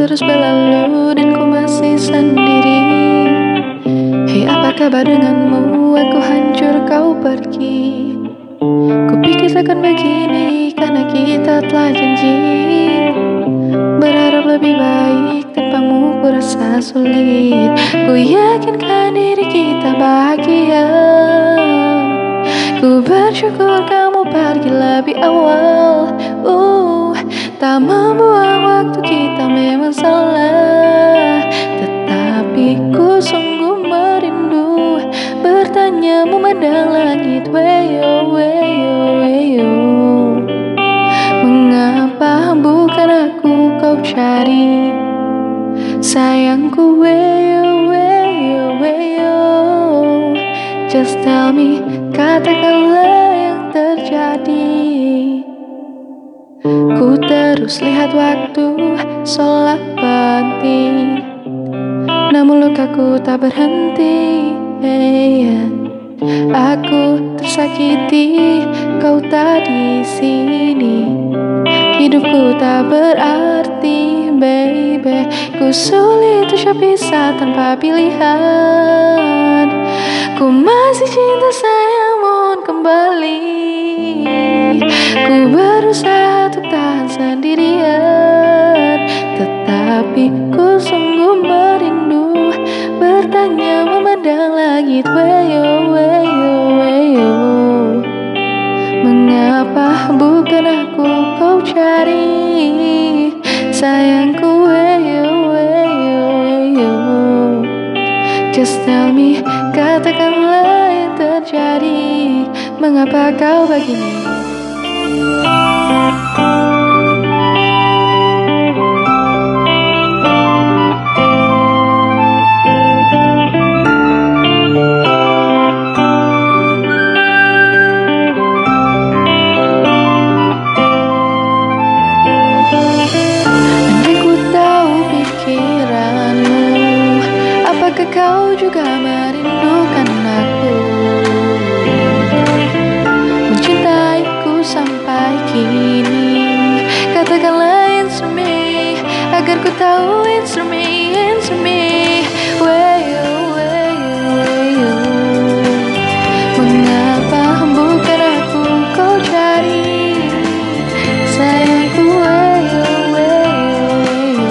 terus berlalu dan ku masih sendiri. Hei apa kabar denganmu? Aku hancur kau pergi. Ku pikir takkan begini karena kita telah janji. Berharap lebih baik tanpamu ku rasa sulit. Ku yakinkan diri kita bahagia. Ku bersyukur kamu pergi lebih awal. Uh, Tak membuang waktu kita memang salah. Tetapi ku sungguh merindu. Bertanya memandang langit Weyo, weyo, weyo. Mengapa bukan aku kau cari? Sayangku weyo, weyo, weyo. Just tell me, katakanlah yang terjadi. Ku terus lihat waktu sholat penting Namun lukaku tak berhenti yeah. Aku tersakiti, kau tak di sini. Hidupku tak berarti, baby. Ku sulit untuk bisa tanpa pilihan. Ku masih cinta sayang mohon kembali. Ku berusaha sendirian Tetapi ku sungguh merindu. Bertanya memandang langit Weyo, weyo, weyo Mengapa bukan aku kau cari? Sayangku weyo, weyo, weyo Just tell me, katakanlah yang terjadi. Mengapa kau begini Agar ku tahu answer me, answer me. Weyo, weyo, weyo Mengapa bukan aku kau cari? Sayangku weyo, weyo, weyo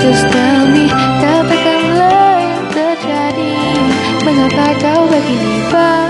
Just tell me, katakanlah yang terjadi. Mengapa kau begini bye